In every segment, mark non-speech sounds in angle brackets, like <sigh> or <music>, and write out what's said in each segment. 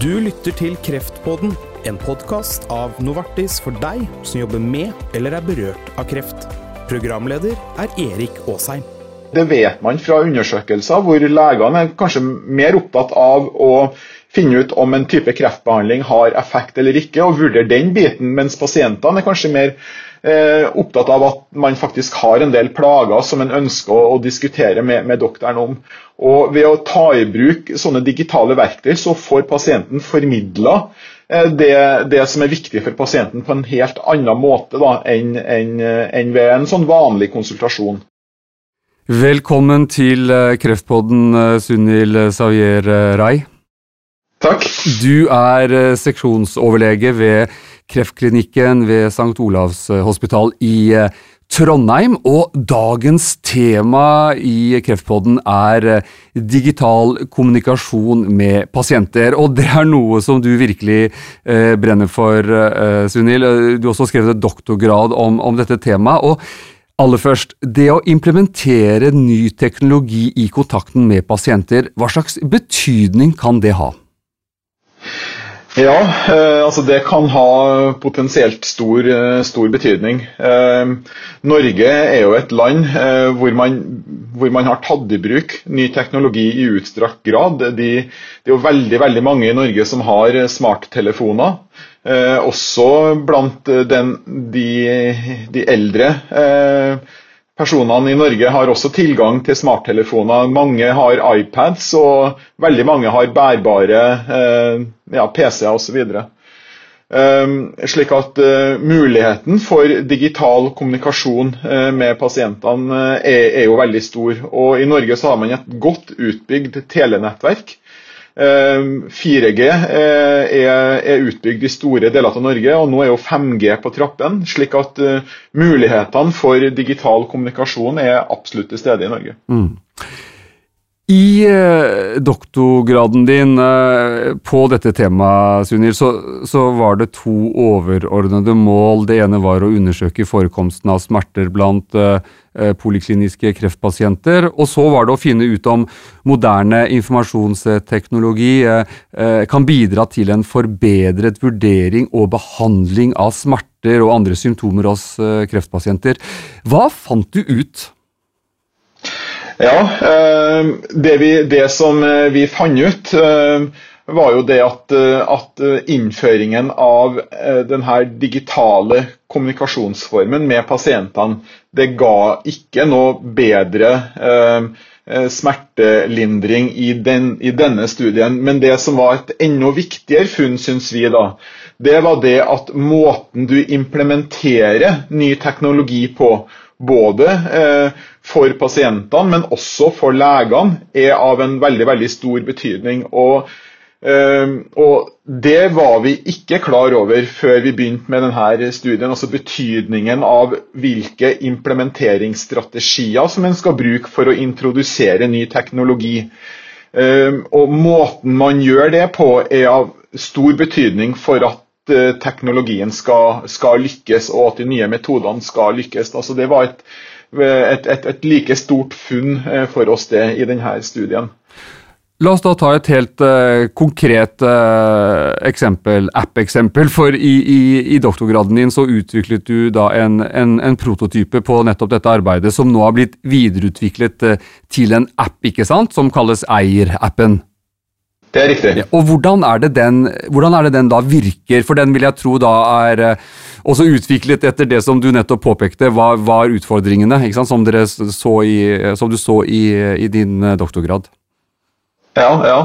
Du lytter til Kreftpodden, en podkast av Novartis for deg som jobber med eller er berørt av kreft. Programleder er Erik Aasheim. Det vet man fra undersøkelser hvor legene er kanskje mer opptatt av å finne ut om en type kreftbehandling har effekt eller ikke, og vurdere den biten, mens pasientene er kanskje mer opptatt av at man faktisk har en del plager som en ønsker å, å diskutere med, med, doktoren om. Og Ved å ta i bruk sånne digitale verktøy, så får pasienten formidla eh, det, det, som er viktig for pasienten på en helt annen måte enn, enn, enn ved en sånn vanlig konsultasjon. Velkommen til eh, Kreftpodden, eh, Sunil Savier Rai. Takk. Du er eh, seksjonsoverlege ved kreftklinikken ved St. Olavs eh, hospital i eh, Trondheim, og dagens tema i Kreftpodden er digital kommunikasjon med pasienter. Og det er noe som du virkelig eh, brenner for, eh, Sunil. Du har også skrevet et doktorgrad om, om dette temaet. og Aller først, det å implementere ny teknologi i kontakten med pasienter, hva slags betydning kan det ha? Ja, eh, altså det kan ha potensielt stor, eh, stor betydning. Eh, Norge er jo et land eh, hvor man, hvor, man, har tatt i bruk ny teknologi i utstrakt grad. De, det er jo veldig, veldig mange i Norge som har smarttelefoner. Eh, også blant den, de, de, eldre. Eh, Personene i Norge har også tilgang til smarttelefoner. Mange har iPads, og veldig mange har bærbare eh, ja, PC-er osv. Eh, slik at eh, muligheten for digital kommunikasjon eh, med pasientene uh, er, er, jo veldig stor. Og I Norge så har man et godt utbygd telenettverk 4G ehm, eh, er, utbygd i store deler av Norge, og nå er jo 5G på trappen. Slik at eh, mulighetene for digital kommunikasjon er absolutt til stede i Norge. Mm. I eh, doktorgraden din eh, på dette temaet, Sunil, så, så, var det to overordnede mål. Det ene var å undersøke forekomsten av smerter blant eh, polikliniske kreftpasienter. Og så var det å finne ut om moderne informasjonsteknologi kan bidra til en forbedret vurdering og behandling av smerter og andre symptomer hos kreftpasienter. Hva fant du ut? Ja, eh, det, vi, det, som eh, vi fant ut, eh, var jo det at, at innføringen av denne digitale kommunikasjonsformen med pasientene, det ga ikke noe bedre smertelindring i, den, i, denne studien. Men det som var et enda viktigere funn, syns vi, da, det var det at måten du implementerer ny teknologi på, både eh, for pasientene, men også for legene, er av en veldig, veldig stor betydning. Og, eh, og, det var vi ikke klar over før vi begynte med denne studien. Altså betydningen av hvilke implementeringsstrategier som en skal bruke for å introdusere ny teknologi. Eh, og måten man gjør det på, er av stor betydning for at Eh, teknologien skal, skal, lykkes, og at de nye metodene skal lykkes. Altså det var et, et, et, et, like stort funn eh, for oss det i denne studien. La oss da ta et helt uh, konkret uh, eksempel, app-eksempel. For i, i, i, doktorgraden din så utviklet du da en, en, en, prototype på nettopp dette arbeidet, som nå har blitt videreutviklet uh, til en app, ikke sant, som kalles Eier-appen. Det er riktig. Ja, og hvordan er, den, hvordan er, det den, da virker? For den vil jeg tro da er eh, også utviklet etter det som du nettopp påpekte var, var utfordringene, som, så i, som, du så i, i din eh, doktorgrad. Ja, ja.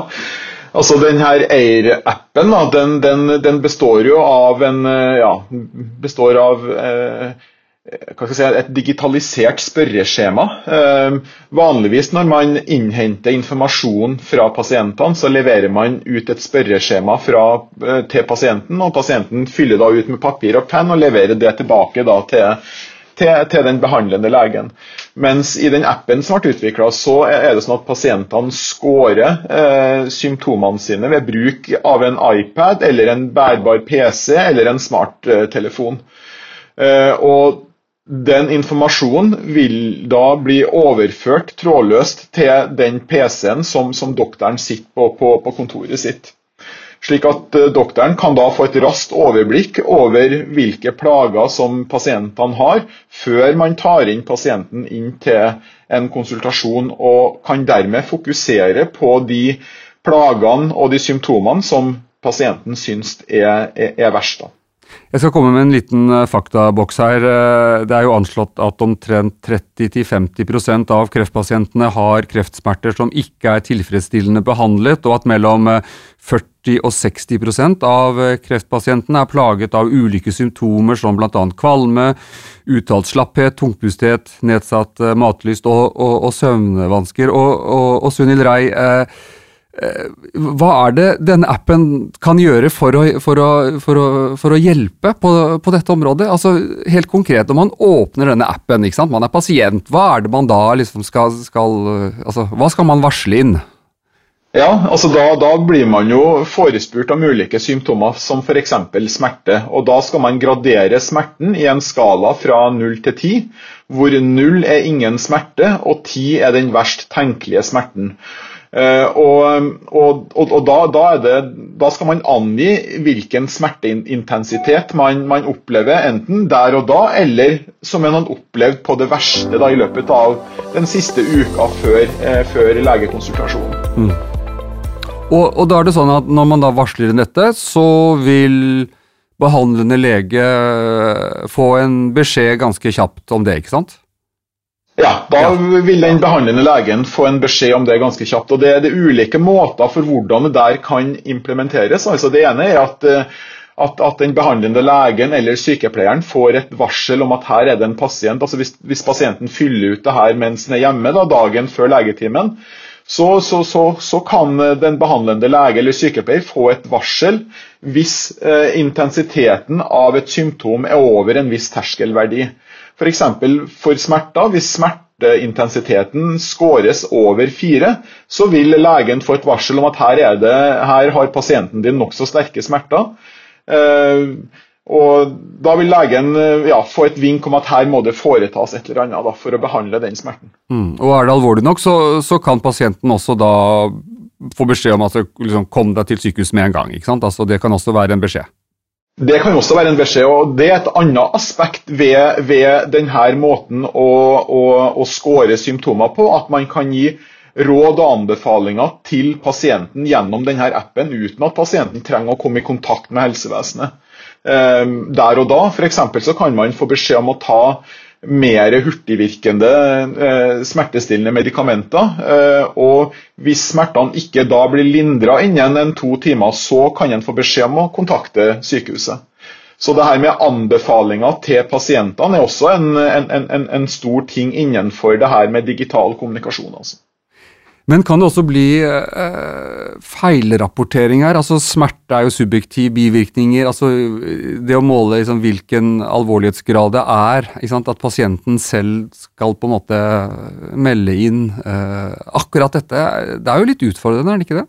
Altså den her Air-appen den, den, den, består jo av en eh, ja, består av eh, si, et digitalisert spørreskjema. Eh, vanligvis når man innhenter informasjon fra pasientene, så leverer man ut et spørreskjema fra, eh, til pasienten, og pasienten fyller da ut med papir og penn og leverer det tilbake da, til, til, til, den behandlende legen. Mens i den appen som ble utvikla, så er det sånn at pasientene scorer eh, symptomene sine ved bruk av en iPad eller en bærbar PC eller en smarttelefon. Eh, og den informasjonen vil da bli overført trådløst til den PC-en som, som doktoren sitter på, på, på, kontoret sitt. Slik at eh, doktoren kan da få et raskt overblikk over hvilke plager som pasientene har, før man tar inn pasienten inn til en konsultasjon, og kan dermed fokusere på de plagene og de symptomene som pasienten syns er, er, er verst. Da. Jeg skal komme med en liten eh, faktaboks her. Eh, det er jo anslått at omtrent 30-50% av kreftpasientene har kreftsmerter som ikke er tilfredsstillende behandlet, og at mellom 40 eh, og 60% av kreftpasientene er plaget av ulike symptomer som bl.a. kvalme, uttalt slapphet, tungpusthet, nedsatt matlyst og, og, og søvnvansker. Og, og, og Sunil Rei, eh, hva er det denne appen kan gjøre for å, for å, for å, for å hjelpe på, på, dette området? Altså Helt konkret, når man åpner denne appen, ikke sant? man er pasient, hva er det man da liksom skal, skal altså, Hva skal man varsle inn? Ja, altså da, da, blir man jo forespurt om ulike symptomer, som f.eks. smerte. og Da skal man gradere smerten i en skala fra 0 til 10, hvor 0 er ingen smerte og 10 er den verst tenkelige smerten. Eh, og, og, og da, da, det, da, skal man angi hvilken smerteintensitet man, man, opplever, enten der og da, eller som man har opplevd på det verste da, i løpet av den siste uka før, eh, før legekonsultasjonen. Mm. Og, og, da er det sånn at Når man da varsler inn dette, så vil behandlende lege eh, få en beskjed ganske kjapt om det, ikke sant? Ja, da vil den behandlende legen få en beskjed om det ganske kjapt. og Det er det ulike måter for hvordan det der kan implementeres. Altså Det ene er at, eh, at, at den behandlende legen eller sykepleieren får et varsel om at her er det en pasient. altså Hvis, hvis pasienten fyller ut det her mens den er hjemme da, dagen før legetimen, så, så, så, så, kan den behandlende lege eller sykepleier få et varsel hvis eh, intensiteten av et symptom er over en viss terskelverdi. F.eks. For, for smerter. Hvis smerteintensiteten skåres over fire, så vil legen få et varsel om at her, det, her har pasienten din nokså sterke smerter. Eh, og Da vil legen eh, ja, få et vink om at her må det foretas et eller annet da, for å behandle den smerten. Mm. Og Er det alvorlig nok, så, så, kan pasienten også da få beskjed om at liksom, kom deg til sykehus med en gang. Altså, det kan også være en beskjed. Det kan også være en beskjed, og det er et annet aspekt ved, ved denne måten å, å, å score symptomer på. At man kan gi råd og anbefalinger til pasienten gjennom denne appen uten at pasienten trenger å komme i kontakt med helsevesenet. Um, der og da for så kan man få beskjed om å ta mer hurtigvirkende eh, smertestillende medikamenter. Eh, og hvis smertene ikke da blir lindra innen en to timer, så kan en få beskjed om å kontakte sykehuset. Så det her med anbefalinger til pasientene er også en, en, en, en stor ting innenfor det her med digital kommunikasjon. Altså. Men kan det også bli eh, feilrapportering her? Altså Smerte er jo subjektiv, bivirkninger. altså Det å måle liksom, hvilken alvorlighetsgrad det er. At pasienten selv skal på en måte melde inn eh, akkurat dette. Det er jo litt utfordrende, er det ikke det?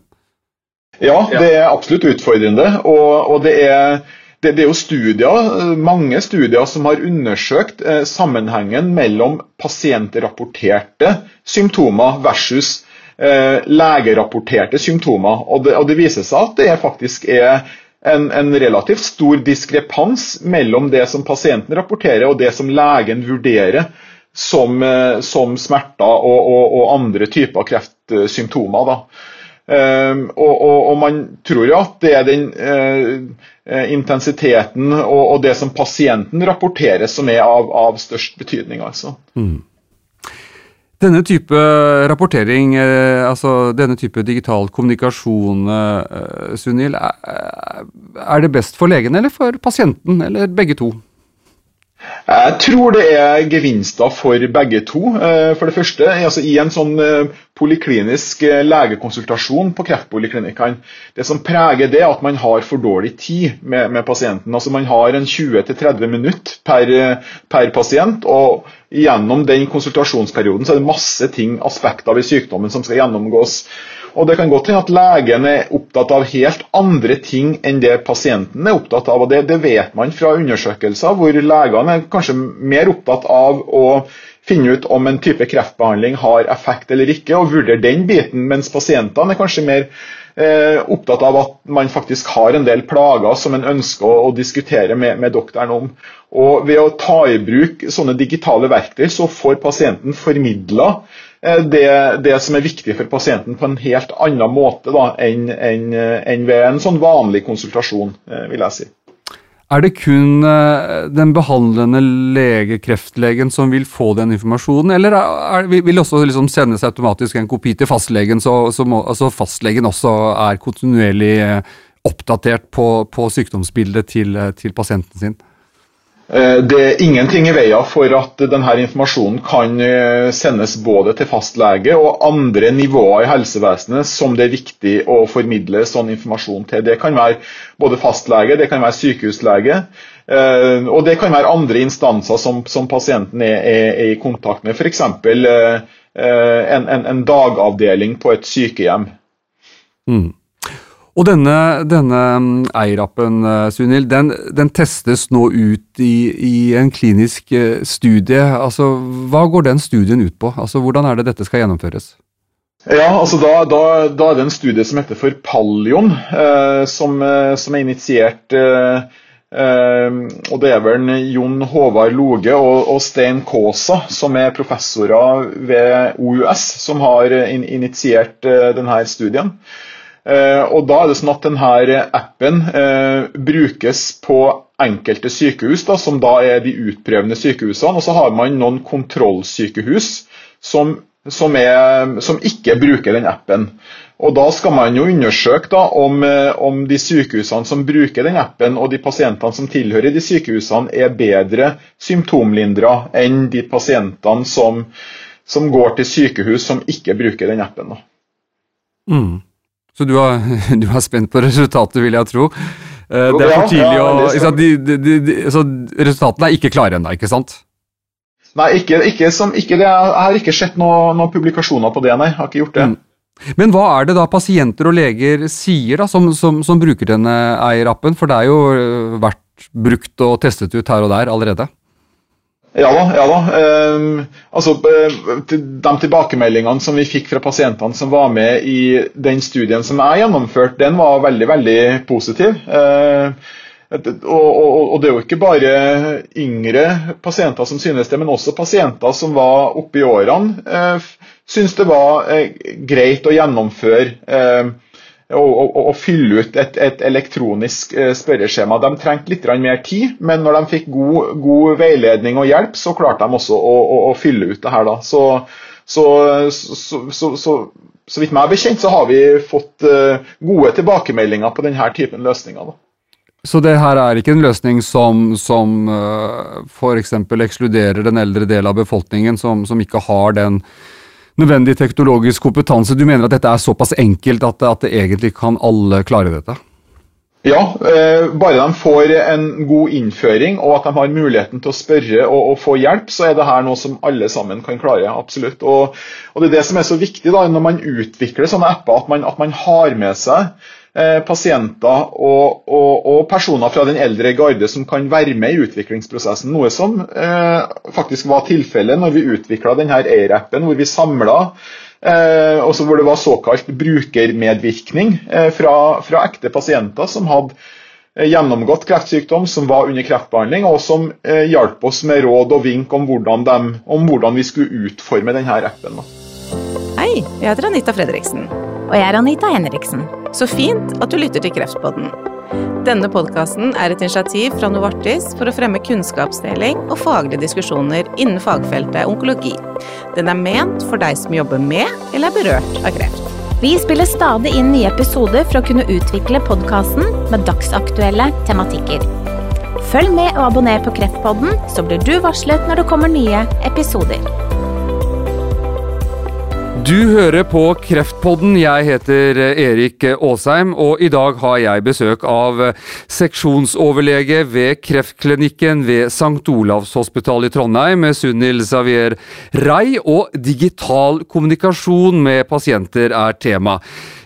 Ja, det er absolutt utfordrende. Og, og det, er, det, det, er jo studier, mange studier som har undersøkt eh, sammenhengen mellom pasientrapporterte symptomer versus Eh, legerapporterte symptomer. Og det, og det, viser seg at det faktisk er en, en, relativt stor diskrepans mellom det som pasienten rapporterer og det som legen vurderer som, eh, som smerter og, og, og, andre typer kreftsymptomer. Um, og, man tror jo at det er den uh, intensiteten og, det som pasienten rapporterer som er av, av størst betydning. altså. Mm. Denne type rapportering, eh, altså denne type digital kommunikasjon, eh, Sunil, er det best for legen eller for pasienten, eller begge to? Jeg tror det er gevinster for begge to. Eh, for det første, altså I en sånn poliklinisk legekonsultasjon på kreftpoliklinikkene, det som preger det, er at man har for dårlig tid med, med pasienten. Altså Man har en 20-30 minutter per, per pasient. og gjennom den konsultasjonsperioden så er det masse ting, aspekter ved sykdommen som skal gjennomgås. Og Det kan godt hende at legen er opptatt av helt andre ting enn det pasienten er opptatt av. og Det, det vet man fra undersøkelser, hvor legene er kanskje mer opptatt av å finne ut om en type kreftbehandling har effekt eller ikke, og vurdere den biten, mens pasientene er kanskje mer eh, opptatt av at man faktisk har en del plager som en ønsker å, diskutere med, med, doktoren om. Og Ved å ta i bruk sånne digitale verktøy, så får pasienten formidla det, det, som er viktig for pasienten på en helt annen måte enn en, en ved en sånn vanlig konsultasjon, eh, vil jeg si. Er det kun eh, den behandlende lege, kreftlegen, som vil få den informasjonen, eller er, vil også liksom sendes automatisk en kopi til fastlegen, så, så må, altså fastlegen også er kontinuerlig eh, oppdatert på, på sykdomsbildet til, eh, til pasienten sin? Eh, det er ingenting i veien for at denne informasjonen kan eh, sendes både til fastlege og andre nivåer i helsevesenet som det er viktig å formidle sånn informasjon til. Det kan være både fastlege, det kan være sykehuslege, eh, og det kan være andre instanser som, som pasienten er, er, er, i kontakt med. F.eks. En, en, en dagavdeling på et sykehjem. Mm. Og denne, denne mm, Eirappen, eh, Sunil, den, den, testes nå ut i, i, en klinisk eh, studie. Altså, hva går den studien ut på? Altså, hvordan er det dette skal gjennomføres? Ja, altså da, da, da er det en studie som heter for Pallion, eh, som, eh, som, er initiert eh, og Det er vel Jon Håvard Loge og, og Stein Kaasa, som er professorer ved OUS, som har in, initiert denne studien. Eh, og da er det sånn at denne appen eh, brukes på enkelte sykehus, da, som da er de utprøvende sykehusene. Og så har man noen kontrollsykehus som, som, er, som ikke bruker den appen. Og Da skal man jo undersøke da, om, eh, om, de sykehusene som bruker den appen, og de pasientene som tilhører de sykehusene, er bedre symptomlindra enn de pasientene som, som, går til sykehus som ikke bruker den appen. Mm. Så du er, <laughs> du er spent på resultatet, vil jeg tro. Eh, det er for tidlig å ja, de, de, de, Så Resultatene er ikke klare ennå, ikke sant? Nei, ikke, ikke, som, ikke det, jeg har ikke sett noen noe publikasjoner på det, nei. Jeg har ikke gjort det. Mm. Men hva er det da pasienter og leger sier, da, som, som, som bruker denne eierappen? For det er jo eh, vært brukt og testet ut her og der allerede? Ja da. ja da. Eh, altså, eh, de tilbakemeldingene som vi fikk fra pasientene som var med i den studien som jeg gjennomførte, den var veldig veldig positiv. Eh, og, det er jo ikke bare yngre pasienter som synes det, men også pasienter som var oppe i årene, synes syns det var eh, greit å gjennomføre eh, å, å, å fylle ut et, et elektronisk eh, spørreskjema. De trengte litt mer tid, men når de fikk god, god, veiledning og hjelp, så klarte de også å, å fylle ut det her. Da. Så, så, så, så vidt meg er bekjent, så har vi fått uh, gode tilbakemeldinger på denne typen løsninger. Da. Så det her er ikke en løsning som, som uh, f.eks. ekskluderer den eldre delen av befolkningen, som, som ikke har den nødvendig teknologisk kompetanse. Du mener at dette er såpass enkelt at, at det egentlig kan alle klare dette? Ja, eh, bare de får en god innføring og at de har muligheten til å spørre og, og få hjelp, så er det her noe som alle sammen kan klare. absolutt. Og, og Det er det som er så viktig da, når man utvikler sånne apper, at man, at man har med seg pasienter og, og, og, personer fra den eldre garde som kan være med i utviklingsprosessen. Noe som eh, faktisk var tilfellet når vi utvikla Air-appen, hvor vi samla eh, også hvor det var såkalt brukermedvirkning eh, fra, fra, ekte pasienter som hadde eh, gjennomgått kreftsykdom, som var under kreftbehandling, og som eh, hjalp oss med råd og vink om hvordan, de, om hvordan vi skulle utforme denne appen. Hei, jeg heter Anita Fredriksen. Og jeg er Anita Henriksen. Så fint at du lytter til Kreftpodden. Denne podkasten er et initiativ fra Novartis for å fremme kunnskapsdeling og faglige diskusjoner innen fagfeltet onkologi. Den er ment for deg som jobber med eller er berørt av kreft. Vi spiller stadig inn nye episoder for å kunne utvikle podkasten med dagsaktuelle tematikker. Følg med og abonner på Kreftpodden, så blir du varslet når det kommer nye episoder. Du hører på Kreftpodden. Jeg heter Erik Aasheim, og i dag har jeg besøk av seksjonsoverlege ved Kreftklinikken ved St. Olavs hospital i Trondheim, Sunil Xavier Rei, og digital kommunikasjon med pasienter er tema.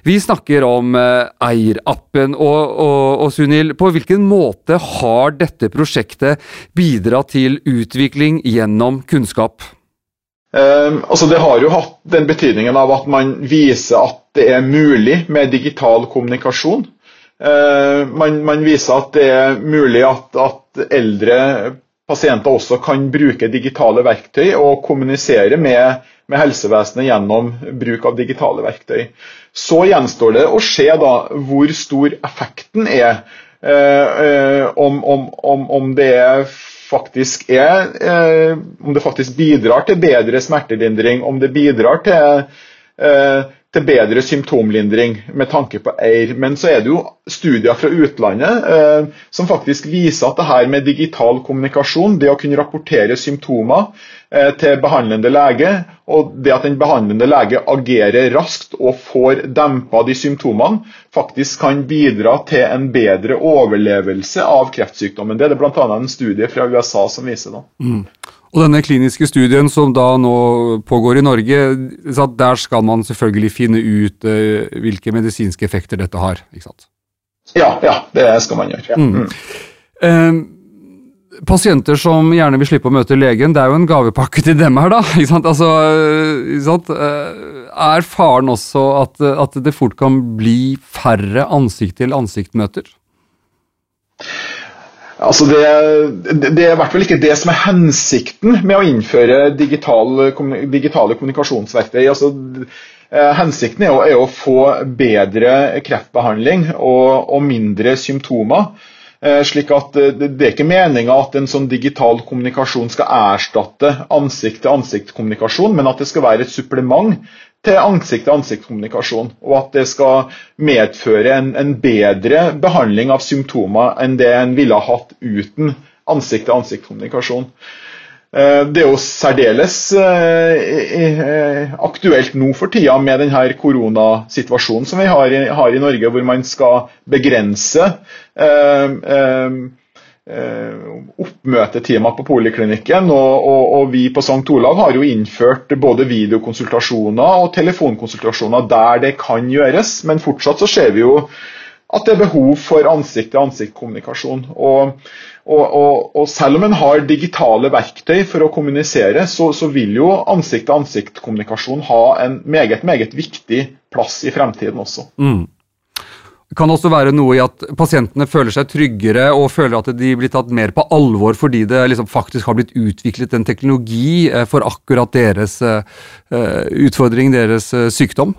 Vi snakker om eh, Eir-appen, og, og, og Sunil, på hvilken måte har dette prosjektet bidratt til utvikling gjennom kunnskap? Altså det har jo hatt den betydningen av at man viser at det er mulig med digital kommunikasjon. Man, man viser at det er mulig at, at eldre pasienter også kan bruke digitale verktøy og kommunisere med, med, helsevesenet gjennom bruk av digitale verktøy. Så gjenstår det å se da hvor stor effekten er. Eh, eh, om, om, om, det faktisk er eh, Om det faktisk bidrar til bedre smertelindring, om det bidrar til eh, til bedre symptomlindring med tanke på EIR. Men så er det jo studier fra utlandet eh, som faktisk viser at det her med digital kommunikasjon, det å kunne rapportere symptomer eh, til behandlende lege, og det at den behandlende lege agerer raskt og får dempa de symptomene, faktisk kan bidra til en bedre overlevelse av kreftsykdommen. Det er det bl.a. en studie fra USA som viser. da. Mm. Og denne kliniske studien som da nå pågår i Norge, der skal man selvfølgelig finne ut uh, hvilke medisinske effekter dette har, ikke sant? Ja, ja det skal man gjøre. Ja. Mm. Uh, pasienter som gjerne vil slippe å møte legen, det er jo en gavepakke til dem her, da. Ikke sant? Altså, ikke sant? Er faren også at, at det fort kan bli færre ansikt-til-ansikt-møter? Altså det, det, er i hvert fall ikke det som er hensikten med å innføre digital, digitale kommunikasjonsverktøy. Altså, eh, hensikten er å, er å, få bedre kreftbehandling og, og mindre symptomer. Eh, slik at eh, Det er ikke meninga at en sånn digital kommunikasjon skal erstatte ansikt-til-ansikt-kommunikasjon, men at det skal være et supplement til ansikt-til-ansikt-kommunikasjon. Og at det skal medføre en, en, bedre behandling av symptomer enn det en ville ha hatt uten ansikt-til-ansikt-kommunikasjon. Eh, det er jo særdeles eh, aktuelt nå for tida med denne koronasituasjonen som vi har i, har i Norge, hvor man skal begrense eh, Eh, oppmøtetimer på poliklinikken. Og, og, og, vi på St. Olav har jo innført både videokonsultasjoner og telefonkonsultasjoner der det kan gjøres, men fortsatt så ser vi jo at det er behov for ansikt-til-ansikt-kommunikasjon. Og, og, selv om en har digitale verktøy for å kommunisere, så, så vil jo ansikt-til-ansikt-kommunikasjon ha en meget, meget viktig plass i fremtiden også. Mm. Kan også være noe i at pasientene føler seg tryggere og føler at de blir tatt mer på alvor fordi det liksom faktisk har blitt utviklet en teknologi eh, for akkurat deres uh, utfordring, deres sykdom?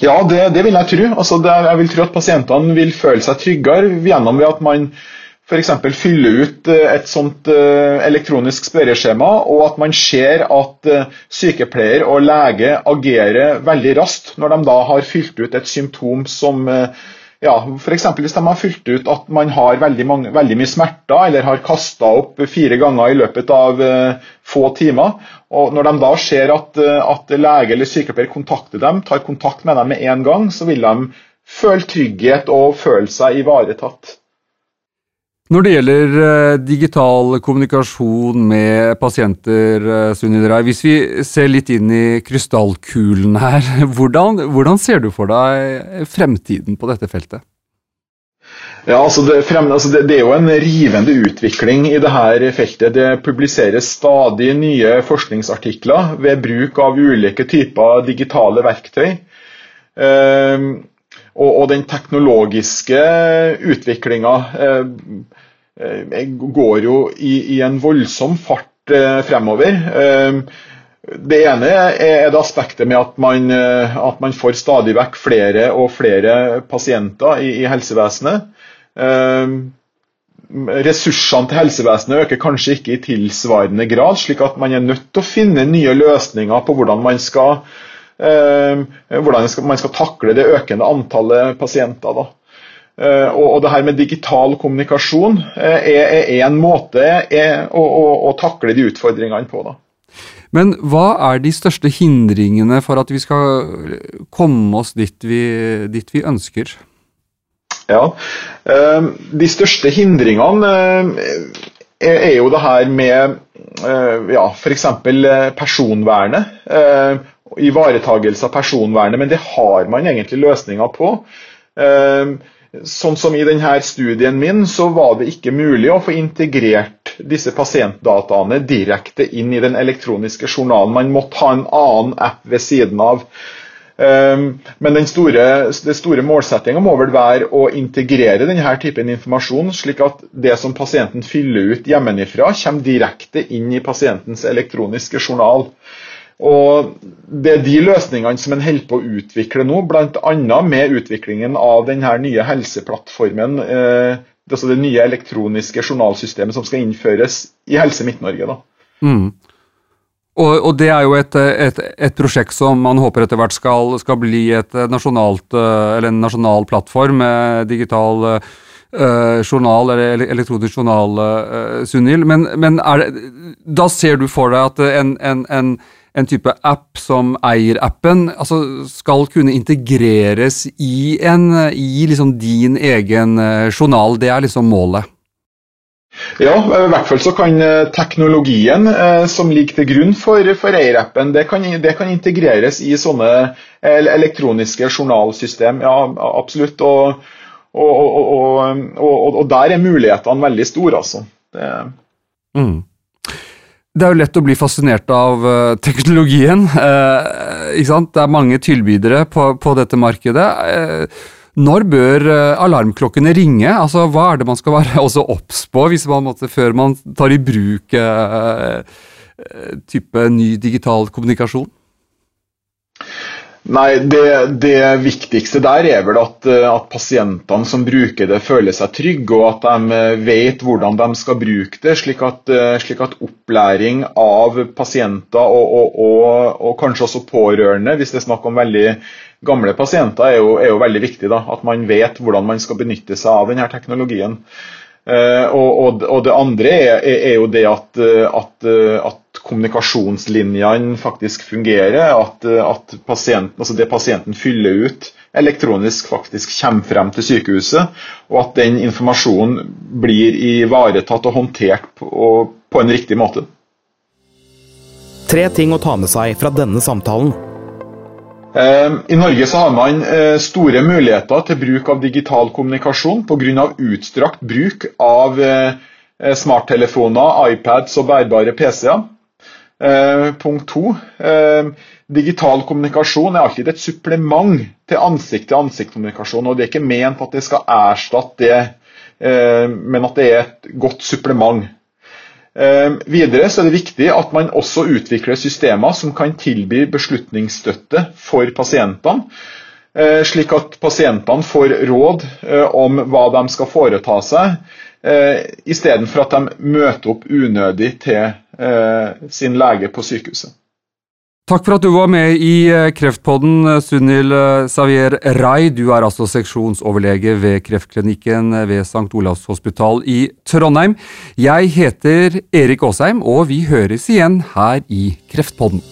Ja, det, det, vil jeg tro. Altså, jeg vil tro at pasientene vil føle seg tryggere gjennom at man f.eks. fylle ut et sånt elektronisk spørreskjema, og at man ser at sykepleier og lege agerer veldig raskt når de da har fylt ut et symptom som ja, F.eks. hvis de har fylt ut at man har veldig, mange, veldig mye smerter, eller har kasta opp fire ganger i løpet av få timer. og Når de da ser at, at lege eller sykepleier kontakter dem, tar kontakt med dem med en gang, så vil de føle trygghet og føle seg ivaretatt. Når det gjelder eh, digital kommunikasjon med pasienter, eh, hvis vi ser litt inn i krystallkulen her, <laughs> hvordan, hvordan, ser du for deg fremtiden på dette feltet? Ja, altså det, frem, altså det, det, er jo en rivende utvikling i dette feltet. Det publiseres stadig nye forskningsartikler ved bruk av ulike typer digitale verktøy. Eh, og, og, den teknologiske utviklinga eh, Eh, går jo i, i en voldsom fart eh, fremover. Eh, det ene er det aspektet med at man, at man, får stadig vekk flere og flere pasienter i, i helsevesenet. Ressursene til helsevesenet øker kanskje ikke i tilsvarende grad, slik at man er nødt til å finne nye løsninger på hvordan man skal, hvordan man skal takle det økende antallet pasienter. Da. Eh, og det her med digital kommunikasjon eh, er en måte å, å, å takle de utfordringene på. da. Men hva er de største hindringene for at vi skal komme oss dit vi, dit vi ønsker? Ja, eh, De største hindringene er jo det her med ja, f.eks. personvernet. Ivaretagelse av personvernet, men det har man egentlig løsninger på. Sånn som i denne studien min, så var det ikke mulig å få integrert disse pasientdataene direkte inn i den elektroniske journalen. Man måtte ha en annen app ved siden av. Ehm, men den store, den store målsettinga må vel være å integrere denne typen informasjon, slik at det som pasienten fyller ut hjemmefra, kommer direkte inn i pasientens elektroniske journal. Og Det er de løsningene som en holder på å utvikle nå, bl.a. med utviklingen av denne nye helseplattformen. Eh, altså det nye elektroniske journalsystemet som skal innføres i Helse Midt-Norge. Mm. Og, og, det er jo et, et, et, prosjekt som man håper etter hvert skal, skal bli et nasjonalt, eh, eller en nasjonal plattform med digital uh, journal, eller elektronisk journal, uh, Sunil. Men, men det, da ser du for deg at en, en, en en type app som eier-appen altså skal kunne integreres i, en, i liksom din egen eh, journal. Det er liksom målet. Ja, i hvert fall så kan eh, teknologien eh, som ligger til grunn for, for eier-appen, det, det, kan integreres i sånne elektroniske journalsystem. Ja, absolutt. Og, og, og, og der er mulighetene veldig store, altså. Det, mm. Det er jo lett å bli fascinert av uh, teknologien. Uh, <laughs> ikke sant? Det er mange tilbydere på, på dette markedet. Uh, når bør alarmklokkene ringe? Altså, Hva er det man skal være <laughs> også obs på man måtte, før man tar i bruk type ny digital kommunikasjon? Nei, det, det, viktigste der er vel at, eh, at, pasientene som bruker det, føler seg trygge, og at de eh, vet hvordan de skal bruke det, slik at, eh, slik at opplæring av pasienter og, og, og, og, kanskje også pårørende, hvis det er snakk om veldig gamle pasienter, er jo, er jo veldig viktig. Da, at man vet hvordan man skal benytte seg av denne teknologien. Og, det andre er, er, jo det at, at kommunikasjonslinjene faktisk fungerer, at, at pasienten, altså det pasienten fyller ut elektronisk, faktisk kommer frem til sykehuset, og at den informasjonen blir ivaretatt og håndtert på, på en riktig måte. Tre ting å ta med seg fra denne samtalen. Ehm, I Norge så har man eh, store muligheter til bruk av digital kommunikasjon pga. utstrakt bruk av eh, smarttelefoner, iPads og bærbare PC-er. Eh, punkt to. Eh, digital kommunikasjon er alltid et supplement til ansikt-til-ansikt-kommunikasjon. og Det er ikke ment at det skal erstatte det, eh, men at det er et godt supplement. Videre så er det viktig at man også utvikler systemer som kan tilby beslutningsstøtte for pasientene. Slik at pasientene får råd om hva de skal foreta seg, istedenfor at de møter opp unødig til Eh, sin lege på sykehuset. Takk for at du var med i eh, Kreftpodden, Sunil Savier eh, Rai. Du er altså seksjonsoverlege ved kreftklinikken ved St. Olavs hospital i Trondheim. Jeg heter Erik Aasheim, og vi høres igjen her i Kreftpodden.